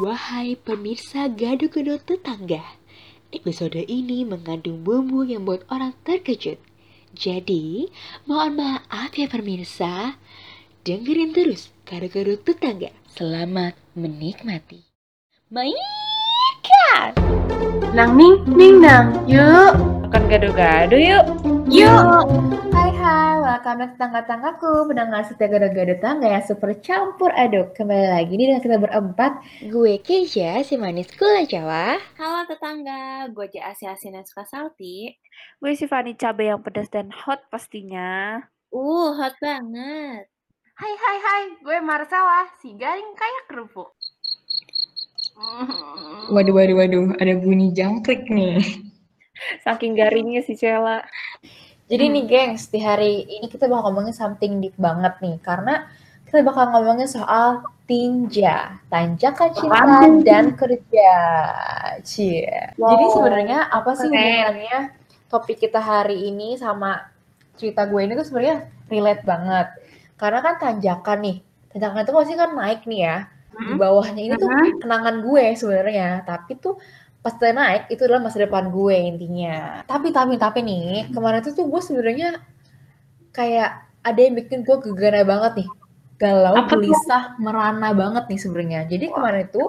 Wahai pemirsa gado-gado tetangga, episode ini mengandung bumbu yang buat orang terkejut. Jadi, mohon maaf ya pemirsa, dengerin terus gado-gado tetangga. Selamat menikmati. Mainkan! Nang ning, ning nang, yuk. Makan gado-gado yuk. Yuk. Hai back tetangga-tanggaku, pendengar setia gado-gado tangga yang super campur aduk. Kembali lagi nih dengan kita berempat. Gue Keisha, si manis gula Jawa. Halo tetangga, gue J Asia Asin yang suka salty. Gue si Fanny cabai yang pedas dan hot pastinya. Uh, hot banget. Hai hai hai, gue Marcella, si garing kayak kerupuk. Waduh, waduh, waduh, ada bunyi jangkrik nih. Saking garingnya si Cela. Jadi nih gengs, di hari ini kita bakal ngomongin something deep banget nih. Karena kita bakal ngomongin soal tinja, tanjakan cinta dan kerja. Cie. Jadi sebenarnya apa sih hubungannya topik kita hari ini sama cerita gue ini tuh sebenarnya relate banget. Karena kan tanjakan nih, tanjakan itu pasti kan naik nih ya. Di bawahnya ini tuh kenangan gue sebenarnya, tapi tuh pas dia naik itu adalah masa depan gue intinya. Tapi tapi tapi nih kemarin tuh tuh gue sebenarnya kayak ada yang bikin gue gegana banget nih, galau, Apa gelisah, merana banget nih sebenarnya. Jadi kemarin itu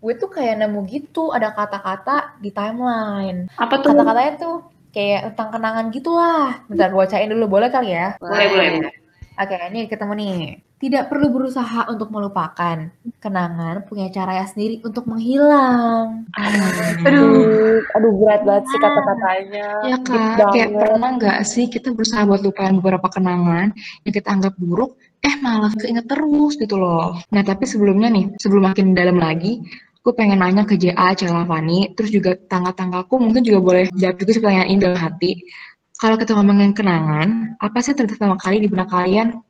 gue tuh kayak nemu gitu ada kata-kata di timeline. Apa tuh? Kata-katanya tuh kayak tentang kenangan gitu lah. Bentar gue bacain dulu boleh kali ya? Boleh, boleh, boleh. Oke, ini ketemu nih. Tidak perlu berusaha untuk melupakan. Kenangan punya caranya sendiri untuk menghilang. Aduh, aduh berat banget sih kata-katanya. Ya kak, kayak pernah nggak sih kita berusaha buat lupain beberapa kenangan yang kita anggap buruk, eh malah keinget terus gitu loh. Nah tapi sebelumnya nih, sebelum makin dalam lagi, aku pengen nanya ke JA, Cela Fani, terus juga tangga-tanggaku mungkin juga boleh jawab juga sih pertanyaan ini dalam hati. Kalau kita ngomongin kenangan, apa sih pertama kali di benak kalian?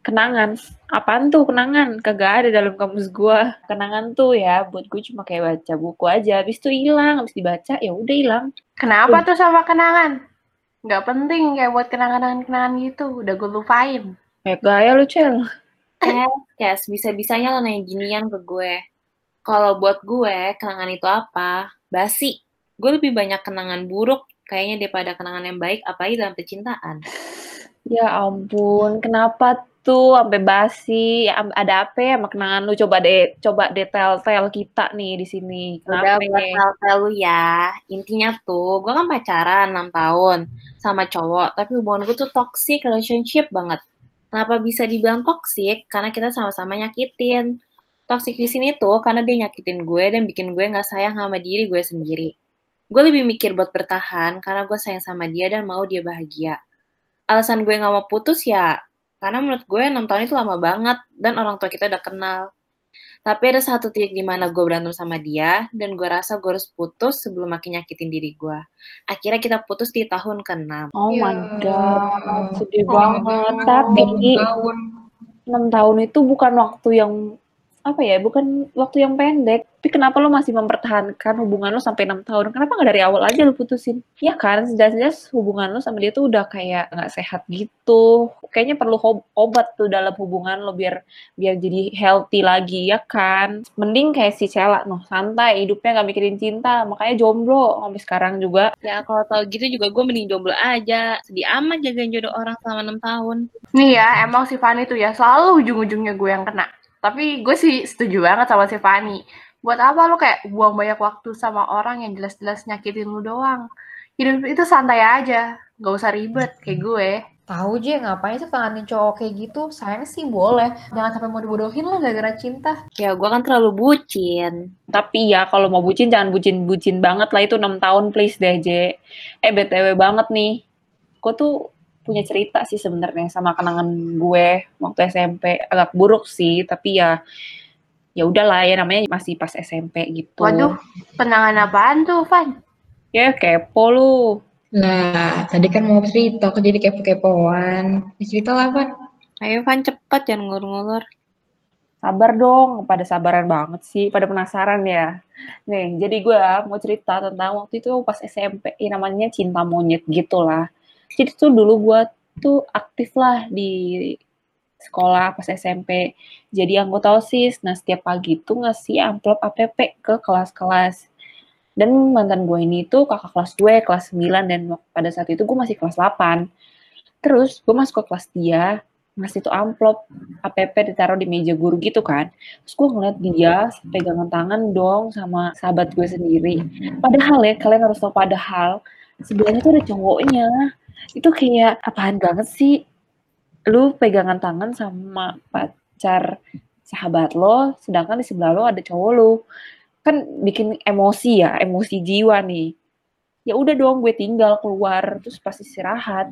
Kenangan. Apaan tuh kenangan? Kagak ada dalam kamus gua. Kenangan tuh ya buat gue cuma kayak baca buku aja. Habis itu hilang, habis dibaca ya udah hilang. Kenapa tuh sama kenangan? Nggak penting kayak buat kenangan-kenangan gitu. Udah gue lupain. Kayak gaya lu, Cel. Eh, Kes, bisa-bisanya lo nanya ginian ke gue. Kalau buat gue, kenangan itu apa? Basi. Gue lebih banyak kenangan buruk kayaknya daripada kenangan yang baik, apalagi dalam percintaan. Ya ampun, kenapa tuh sampai basi? Ada apa ya kenangan lu? Coba deh, coba detail-tel kita nih di sini. Udah Kenapa buat tell lu ya. Intinya tuh, gue kan pacaran 6 tahun sama cowok, tapi hubungan gue tuh toxic relationship banget. Kenapa bisa dibilang toxic? Karena kita sama-sama nyakitin. Toxic di sini tuh karena dia nyakitin gue dan bikin gue nggak sayang sama diri gue sendiri. Gue lebih mikir buat bertahan karena gue sayang sama dia dan mau dia bahagia. Alasan gue nggak mau putus ya, karena menurut gue 6 tahun itu lama banget dan orang tua kita udah kenal. Tapi ada satu titik di mana gue berantem sama dia, dan gue rasa gue harus putus sebelum makin nyakitin diri gue. Akhirnya kita putus di tahun ke-6. Oh Ya. my god, sedih Oh, banget. Tapi tahun. 6 tahun itu bukan waktu yang apa ya, bukan waktu yang pendek. Tapi kenapa lo masih mempertahankan hubungan lo sampai 6 tahun? Kenapa nggak dari awal aja lo putusin? Ya kan, jelas-jelas hubungan lo sama dia tuh udah kayak nggak sehat gitu. Kayaknya perlu obat tuh dalam hubungan lo biar biar jadi healthy lagi ya kan. Mending kayak si Cela noh, santai, hidupnya nggak mikirin cinta, makanya jomblo sampai sekarang juga. Ya kalau tau gitu juga gue mending jomblo aja. Sedih amat jagain jodoh orang selama 6 tahun. Nih ya, emang si Fanny tuh ya selalu ujung-ujungnya gue yang kena. Tapi gue sih setuju banget sama si Fanny. Buat apa lu kayak buang banyak waktu sama orang yang jelas-jelas nyakitin lu doang? Hidup itu santai aja, nggak usah ribet kayak gue. Tahu aja ngapain sih kangenin cowok kayak gitu? Sayang sih boleh. Jangan sampai mau dibodohin lah gara-gara cinta. Ya gue kan terlalu bucin. Tapi ya kalau mau bucin jangan bucin-bucin banget lah itu 6 tahun please deh J. Eh BTW banget nih. Gue tuh punya cerita sih sebenarnya sama kenangan gue waktu SMP agak buruk sih tapi ya ya udahlah ya namanya masih pas SMP gitu. Waduh, kenangan apaan tuh, Van? Ya kepo lu. Lah, tadi kan mau cerita, aku jadi kepo-kepoan. Cerita lah, Pan. Ayo Van cepet jangan ngulur-ngulur. Sabar dong, pada sabaran banget sih, pada penasaran ya. Nih, jadi gue mau cerita tentang waktu itu pas SMP, ya namanya cinta monyet gitu lah. Jadi tuh dulu gue tuh aktif lah di sekolah pas SMP jadi anggota OSIS. Nah, setiap pagi tuh ngasih amplop APP ke kelas-kelas. Dan mantan gue ini tuh kakak kelas gue, kelas 9, dan pada saat itu gue masih kelas 8. Terus gue masuk ke kelas dia, ngasih tuh amplop APP ditaruh di meja guru gitu kan. Terus gue ngeliat dia pegangan tangan dong sama sahabat gue sendiri. Padahal ya, kalian harus tahu padahal sebelahnya tuh ada cowoknya. Itu kayak apaan banget sih? Lu pegangan tangan sama pacar sahabat lo, sedangkan di sebelah lo ada cowok lo. Kan bikin emosi ya, emosi jiwa nih ya udah dong gue tinggal keluar terus pas istirahat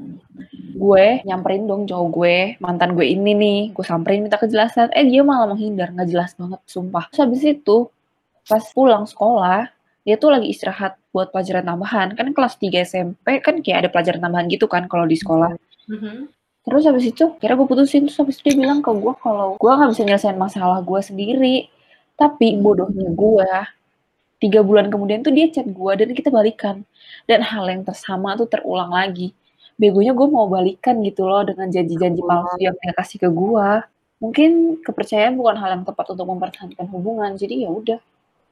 gue nyamperin dong cowok gue mantan gue ini nih gue samperin minta kejelasan eh dia malah menghindar nggak jelas banget sumpah terus habis itu pas pulang sekolah dia tuh lagi istirahat buat pelajaran tambahan kan kelas 3 SMP kan kayak ada pelajaran tambahan gitu kan kalau di sekolah Mhm. Terus habis itu, kira gue putusin. Terus habis itu dia bilang ke gue kalau gue nggak bisa nyelesain masalah gue sendiri. Tapi bodohnya gue, tiga bulan kemudian tuh dia chat gue dan kita balikan. Dan hal yang tersama tuh terulang lagi. Begonya gue mau balikan gitu loh dengan janji-janji palsu yang dia kasih ke gue. Mungkin kepercayaan bukan hal yang tepat untuk mempertahankan hubungan. Jadi ya udah,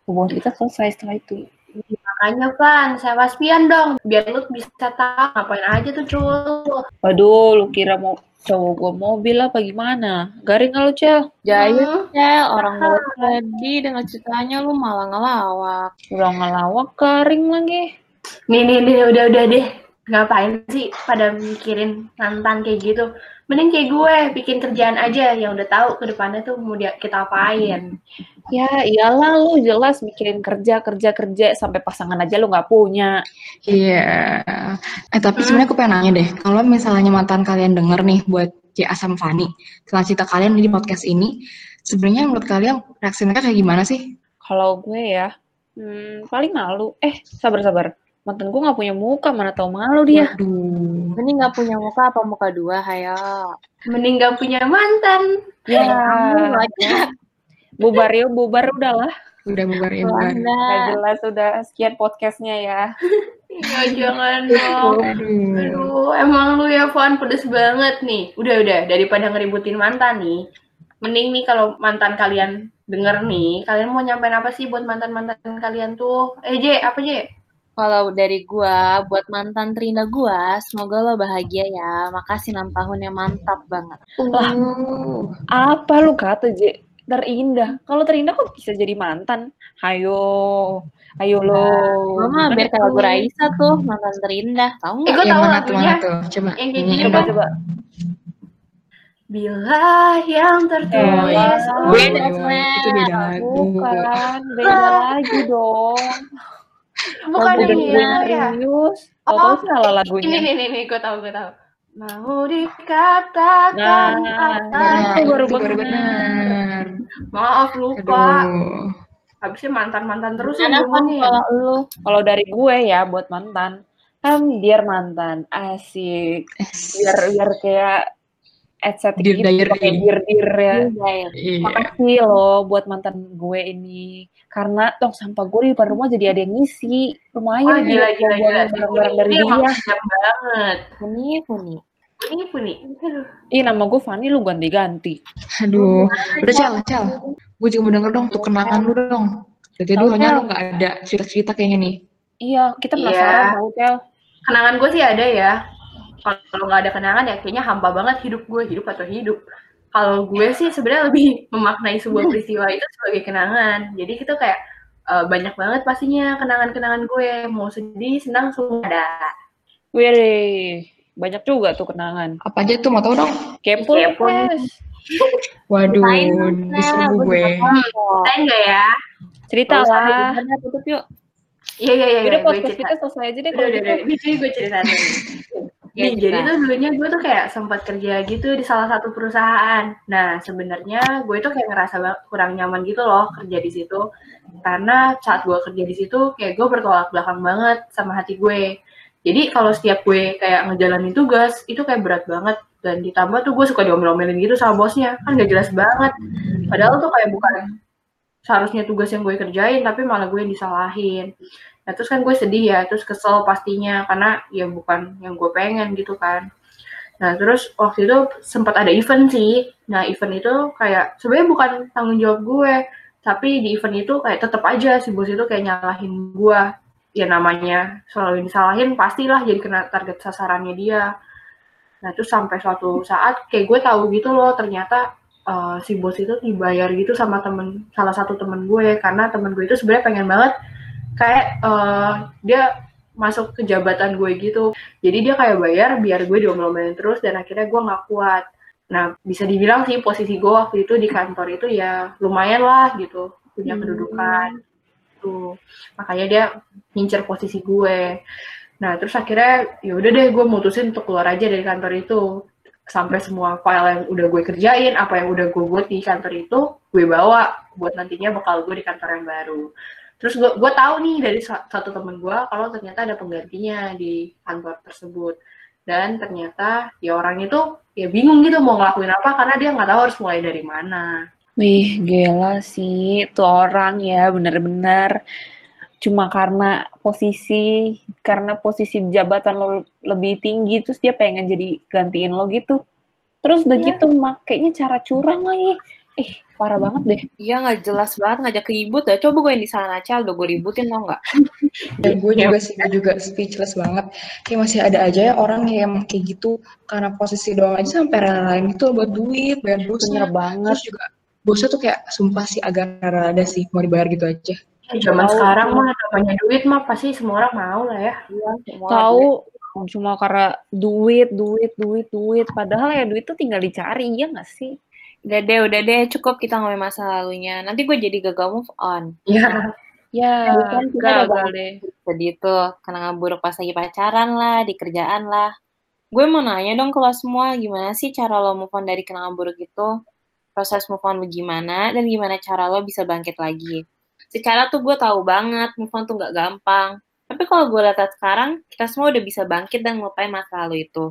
hubungan kita selesai setelah itu. Makanya kan, saya waspian dong, biar lu bisa tahu ngapain aja tuh cowok. Waduh, lu kira mau cowok gue mobil apa gimana? Garing lu, Cel? Jahit, Hmm. Cel. Orang gue tadi dengan ceritanya lu malah ngelawak. Udah ngelawak garing lagi. Nih, nih, nih, udah, udah deh. Ngapain sih pada mikirin mantan kayak gitu? Mending kayak gue, bikin kerjaan aja yang udah tahu ke depannya tuh mau dia, kita apain. Ya iyalah lu jelas mikirin kerja kerja kerja sampai pasangan aja lu nggak punya. Iya. Eh tapi sebenarnya aku pengen nanya deh, kalau misalnya mantan kalian denger nih buat J Asam Fani, setelah cerita kalian di podcast ini, sebenarnya menurut kalian reaksi mereka kayak gimana sih? Kalau gue ya, hmm, paling malu. Eh sabar sabar, mantan gue nggak punya muka mana tahu malu dia. Waduh. Ini nggak punya muka apa muka dua, hayo. Mending gak punya mantan. Ya, Kamu aja. bubar yuk bubar udahlah. Udah bubar ya bubar. Nggak jelas udah sekian podcastnya ya. Ya jangan dong. Aduh. Aduh, emang lu ya, Fon, pedes banget nih. Udah, udah, daripada ngeributin mantan nih. Mending nih kalau mantan kalian denger nih, kalian mau nyampein apa sih buat mantan-mantan kalian tuh? Eh, J, apa J? Kalau dari gua, buat mantan terindah gua, semoga lo bahagia ya. Makasih 6 tahun yang mantap banget. Lah, apa lu kata J? Terindah. Kalau terindah kok bisa jadi mantan? Hayo, ayo lo. Gua mah biar kayak lagu Raisa tuh, mantan terindah. Tahu Eh, nggak? gue Yang tahu mana tuh, lagunya. mana tuh? Coba. Yang kayak Hmm, gini, Coba Bang. coba. Bila yang tertulis Oh, Beda, itu Sel. beda lagu. Bukan, beda lagi dong. Bukan Lagu ini bener ya. serius. Oh, salah Ini lagunya. nih nih nih gue tahu gue tahu. Mau dikatakan Nah, apa? Nah, itu baru bener. benar. Maaf lupa. Aduh. Habisnya mantan-mantan terus Gimana yang Fon ngomongin. kalau lu? Kalau dari gue ya buat mantan, kan biar mantan asik, biar biar kayak estetik Dear gitu, diary. pakai dir dir ya. Iya. Iya. Makasih loh buat mantan gue ini. Karena tong sampah gue di depan rumah jadi ada yang ngisi. Lumayan gila buat gila gila. buang barang-barang dari dia. banget. Puni, puni. Ini puni. Aduh. Ih nama gue Fanny lu ganti-ganti. Aduh. Udah, Cel, Cel. Gue juga mau denger dong tuh kenangan lu dong. Dari hanya lu gak ada cerita-cerita kayaknya nih. Iya, kita Iya. penasaran tau Tel. Kenangan gue sih ada ya. Kalau nggak ada kenangan ya kayaknya hampa banget hidup gue, hidup atau hidup. Kalau gue sih sebenarnya lebih memaknai sebuah peristiwa itu sebagai kenangan. Jadi kita kayak eh, banyak banget pastinya kenangan-kenangan gue. Mau sedih, senang, semua ada. Wih, banyak juga tuh kenangan. Apa aja tuh mau tau dong? Kepo, Kepo. Waduh, Ceritain Gua gue. Saya enggak ya? Cerita lah. tutup yuk. Iya, iya, iya. Udah iya, podcast cerita. kita selesai aja deh Udah, kalau udah, gitu. udah. Ini gue cerita nih. Ya, Nih, jadi tuh dulunya gue tuh kayak sempat kerja gitu di salah satu perusahaan. Nah, sebenarnya gue tuh kayak ngerasa kurang nyaman gitu loh kerja di situ. Karena saat gue kerja di situ kayak gue bertolak belakang banget sama hati gue. Jadi kalau setiap gue kayak ngejalanin tugas, itu kayak berat banget. Dan ditambah tuh gue suka diomel-omelin gitu sama bosnya. Kan gak jelas banget. Padahal tuh kayak bukan seharusnya tugas yang gue kerjain, tapi malah gue yang disalahin. Nah terus kan gue sedih ya, terus kesel pastinya karena ya bukan yang gue pengen gitu kan. Nah, terus waktu itu sempat ada event sih. Nah, event itu kayak sebenarnya bukan tanggung jawab gue, tapi di event itu kayak tetap aja si bos itu kayak nyalahin gue. Ya namanya selalu disalahin pastilah jadi kena target sasarannya dia. Nah, terus sampai suatu saat kayak gue tahu gitu loh, ternyata uh, si bos itu dibayar gitu sama temen salah satu temen gue karena temen gue itu sebenarnya pengen banget kayak uh, dia masuk ke jabatan gue gitu. Jadi dia kayak bayar biar gue diomel-omelin terus dan akhirnya gue nggak kuat. Nah, bisa dibilang sih posisi gue waktu itu di kantor itu ya lumayan lah gitu, punya Hmm. kedudukan. Tuh. Makanya dia ngincer posisi gue. Nah, terus akhirnya ya udah deh gue mutusin untuk keluar aja dari kantor itu. Sampai semua file yang udah gue kerjain, apa yang udah gue buat di kantor itu, gue bawa buat nantinya bakal gue di kantor yang baru. Terus gue gue tahu nih dari sa- satu temen gue kalau ternyata ada penggantinya di kantor tersebut. Dan ternyata ya orang itu ya bingung gitu mau ngelakuin apa karena dia nggak tahu harus mulai dari mana. Wih, gila sih. Itu orang ya, bener-bener. Cuma karena posisi, karena posisi jabatan lo lebih tinggi, terus dia pengen jadi gantiin lo gitu. Terus udah Iya. gitu, makainya cara curang lagi. Eh, parah banget deh. Iya nggak jelas banget ngajak ribut ya. Coba gue yang di sana aja udah gue ributin tau nggak? Dan gue juga sih, gue juga speechless banget. Kayak masih ada aja ya orang yang kayak gitu karena posisi doang aja sampai rela-relain gitu buat duit, bayar Bener bosnya. banget. Terus juga bosnya tuh kayak sumpah sih agak rada sih mau dibayar gitu aja. Zaman sekarang mah namanya duit mah pasti semua orang mau lah ya. Iya, semua Tahu cuma karena duit, duit, duit, duit. Padahal ya duit tuh tinggal dicari, ya nggak sih? Udah deh, udah deh, cukup kita ngomongin masa lalunya. Nanti gue jadi gagal move on. Iya. Ya, Bukan, kita udah gagal deh. Sedih tuh, kenangan buruk pas lagi pacaran lah, di kerjaan lah. Gue mau nanya dong ke lo semua, gimana sih cara lo move on dari kenangan buruk itu? Proses move on lo gimana, dan gimana cara lo bisa bangkit lagi? Secara tuh gue tahu banget, move on tuh gak gampang. Tapi kalau gue lihat sekarang, kita semua udah bisa bangkit dan ngelupain masa lalu itu.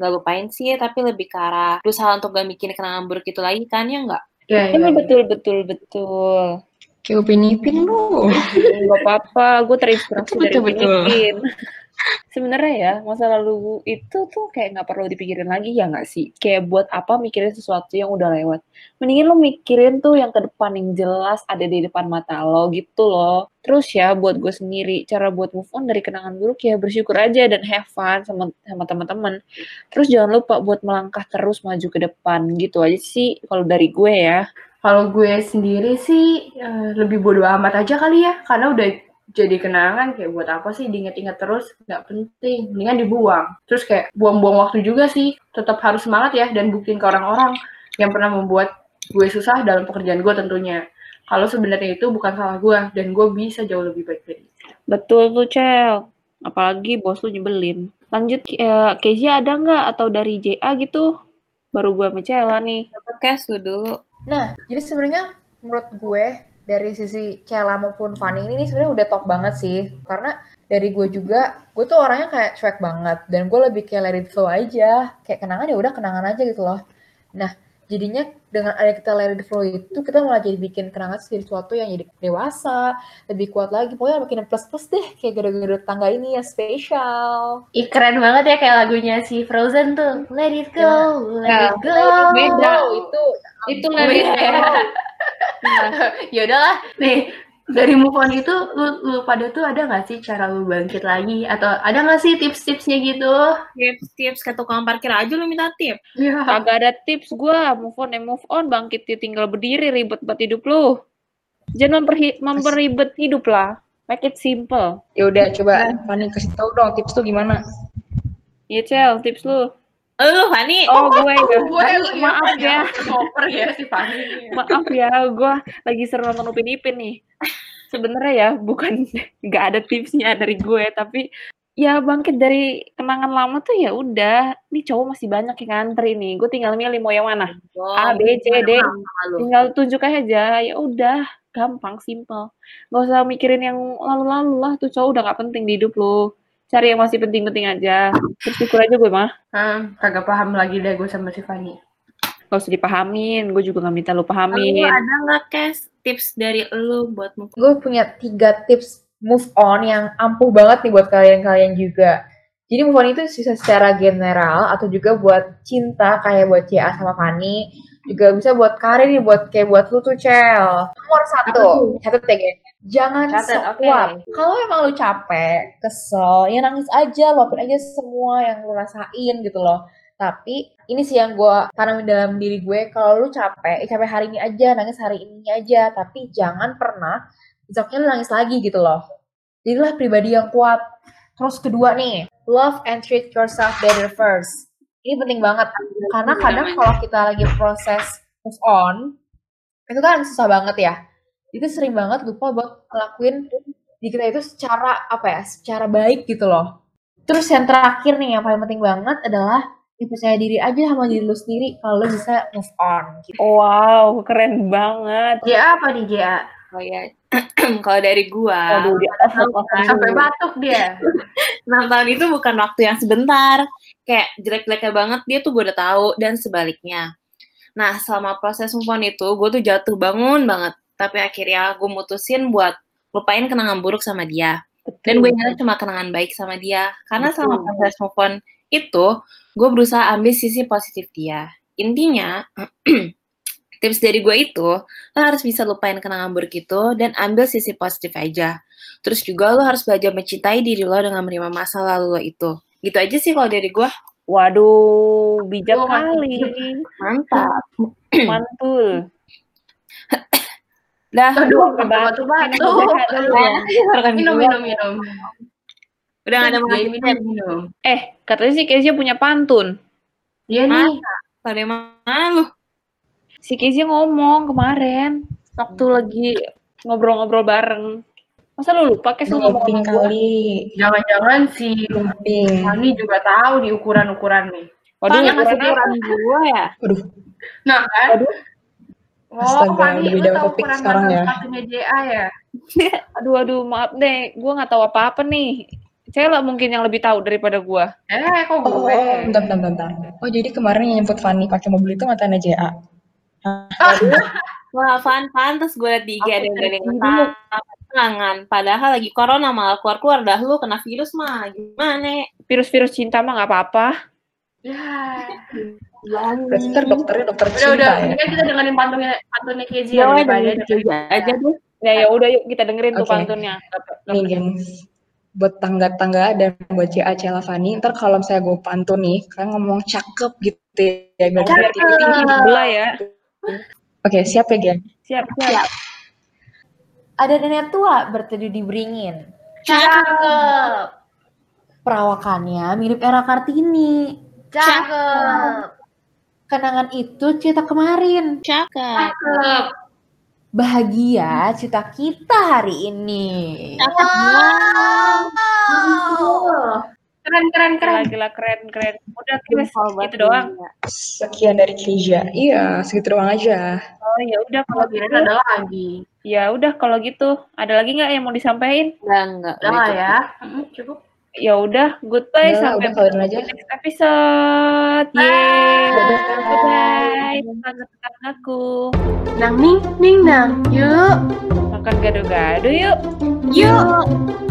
Gak lupain sih, tapi lebih ke arah berusaha untuk gak mikirin kenangan buruk itu lagi kan, ya nggak? Iya, iya. Betul, betul, betul, betul. Kayak Upin Ipin lu. Gak apa-apa, gue terinspirasi Betul, dari betul. Sebenarnya ya, masa lalu itu tuh kayak nggak perlu dipikirin lagi ya nggak sih? Kayak buat apa mikirin sesuatu yang udah lewat? Mendingin lo mikirin tuh yang ke depan yang jelas ada di depan mata lo gitu loh. Terus ya buat gue sendiri, cara buat move on dari kenangan buruk ya bersyukur aja dan have fun sama sama teman-teman. Terus jangan lupa buat melangkah terus maju ke depan gitu aja sih kalau dari gue ya. Kalau gue sendiri sih eh, lebih bodo amat aja kali ya, karena udah jadi kenangan kayak buat apa sih diinget-inget terus nggak penting, mendingan dibuang. Terus kayak buang-buang waktu juga sih, tetap harus semangat ya dan buktiin ke orang-orang yang pernah membuat gue susah dalam pekerjaan gue tentunya. Kalau sebenarnya itu bukan salah gue dan gue bisa jauh lebih baik dari itu. Betul tuh, Cel. Apalagi bos lu nyebelin. Lanjut, eh, Kezia ada nggak? Atau dari JA gitu? Baru gue sama Cela nih. Su dulu. Nah, jadi sebenarnya menurut gue dari sisi Cella maupun Fanny ini nih sebenarnya udah top banget sih. Karena dari gue juga, gue tuh orangnya kayak cuek banget. Dan gue lebih kayak let it flow aja. Kayak kenangan ya udah kenangan aja gitu loh. Nah, jadinya dengan ada kita let it flow itu, kita malah jadi bikin kenangan jadi sesuatu yang jadi dewasa, lebih kuat lagi. Pokoknya makin plus-plus deh. Kayak gado-gado tangga ini ya spesial. Ih, keren banget ya kayak lagunya si Frozen tuh. Let it go, let Ya, it go. Beda. Itu Itu Oh, iya. ya udahlah nih dari move on itu lu, lu pada tuh ada nggak sih cara lu bangkit lagi atau ada nggak sih tips-tipsnya gitu Tips-tips ke tukang parkir aja lu minta tips. ya Kagak ada tips gue. Move on ya move on. Bangkit ya tinggal berdiri. Ribet buat hidup lu. Jangan memperhi- memperibet hidup lah. Make it simple. Ya udah coba Fani kasih tahu dong tips tuh gimana? Iya, Cel. Tips lu. Lu, Fani. Oh, gue ya. gue maaf ya. Ngoper ya si Fanny Maaf ya, gue lagi seru nonton Upin Ipin nih. Sebenarnya ya, bukan nggak ada tipsnya dari gue, tapi ya bangkit dari kenangan lama tuh ya udah. Nih cowok masih banyak yang ngantri nih. Gue tinggal milih mau yang mana. A, B, C, D. Tinggal tunjuk aja. Ya udah, gampang, simple. Gak usah mikirin yang lalu-lalu lah. Tuh cowok udah gak penting di hidup lo. Cari yang masih penting-penting aja. Bersyukur aja gue mah. hmm, kagak paham lagi deh gue sama si Fanny Gak usah dipahamin. Gue juga gak minta lu Lu pahamin. ada nggak, Kes, tips dari lu buat move gue punya tiga tips move on yang ampuh banget nih buat kalian-kalian juga. Jadi move on itu bisa secara general atau juga buat cinta kayak buat CA sama Fanny. Juga bisa buat karir nih, buat kayak buat lu tuh Cel. Nomor satu, catat ya guys. Jangan Catat, sok oke. kuat. Kalau emang lu capek, kesel, ya nangis aja, luapin aja semua yang lu rasain gitu loh. Tapi ini sih yang gue tanamin dalam diri gue, kalau lu capek, ya capek hari ini aja, nangis hari ini aja. Tapi jangan pernah besoknya lu nangis lagi gitu loh. Jadilah pribadi yang kuat. Terus kedua nih, love and treat yourself better first. Ini penting banget karena kadang kalau kita lagi proses move on, itu kan susah banget ya. Itu sering banget lupa buat ngelakuin diri kita itu secara apa ya, secara baik gitu loh. Terus yang terakhir nih yang paling penting banget adalah ya percaya diri aja sama diri lu sendiri kalau lu bisa move on. Gitu. Wow, keren banget. JA apa nih JA? Oh ya, kalau dari gua, Waduh, di off off off Sampai batuk dia. 6 tahun itu bukan waktu yang sebentar. Kayak jelek-jeleknya banget dia tuh gue udah tahu dan sebaliknya. Nah, selama proses move on itu, gue tuh jatuh bangun banget. Tapi akhirnya gue mutusin buat lupain kenangan buruk sama dia. Dan gue ingat cuma kenangan baik sama dia. Karena selama proses move on itu, gue berusaha ambil sisi positif dia. Intinya, tips dari gue itu, lo harus bisa lupain kenangan buruk itu dan ambil sisi positif aja. Terus juga lo harus belajar mencintai diri lo dengan menerima masa lalu lo itu. Gitu aja sih kalau dari gue. Waduh, bijak Oh, kali. Mantap. Mantul. Dah, Aduh, batuk-batuk. Kan Minum, gua. minum, minum. Udah gak ada mau Iya, minum. Eh, katanya si Kezia punya pantun. Iya nih. Kalau dari mana lu? Si Kezia ngomong kemarin waktu lagi ngobrol-ngobrol bareng. Masa lu lupa Kes lu ngomong gua? kali. Jangan-jangan si. Fani juga tahu di ukuran-ukuran nih. Waduh, Tanya masih ukuran gue ya? Waduh, Nah kan? Waduh. Oh, Astaga, Fani, udah beda tahu topik ukuran sekarang ya. sepatunya JA ya? Aduh, aduh, maaf deh. Gue nggak tahu apa-apa nih. Cela mungkin yang lebih tahu daripada gua. Eh, kok Oh, oh, gue? oh, bentar, bentar, bentar. Oh, jadi kemarin yang nyemput Fanny pakai mobil itu mantannya JA. Wah, Van, pantes gue liat di IG ada yang terkiri. tangan. Padahal lagi corona malah keluar-keluar. Dah lu kena virus mah. Gimana? Virus-virus cinta mah nggak apa-apa. Ya. Ntar dokternya dokter Udah, cinta udah. ya. Mendingan kita dengerin pantunnya, pantunnya Kezia Ya, udah dengerin aja deh. Ya ya udah yuk kita dengerin tuh pantunnya. Nih, gengs. Buat tangga-tangga dan buat JA Cela Fanny, ntar kalau misalnya gue pantun nih, kalian ngomong cakep gitu ya. Tinggi tinggi. sebelah ya. Oke, siap ya, geng? Siap, siap. Ada nenek tua berteduh di beringin. Cakep. Perawakannya mirip era Kartini. Cakep. Kenangan itu cerita kemarin. Cakep. Cakep. Bahagia cerita kita hari ini. Keren, keren, keren. Gila, gila, keren, keren. Udah, buat gitu doang. Sekian dari Kezia. Iya, segitu doang aja. Oh ya udah kalau gitu. ada lagi. Ya udah kalau gitu. Ada lagi nggak yang mau disampaikan? Enggak, enggak. Udah ya. Cukup. Ya udah, goodbye Udah lah, sampai udah aja. next episode. Yeay. Dadah. Bye. Tetangga-tetanggaku. Nang ning, ning nang. Yuk. Makan gado-gado yuk. Yuk.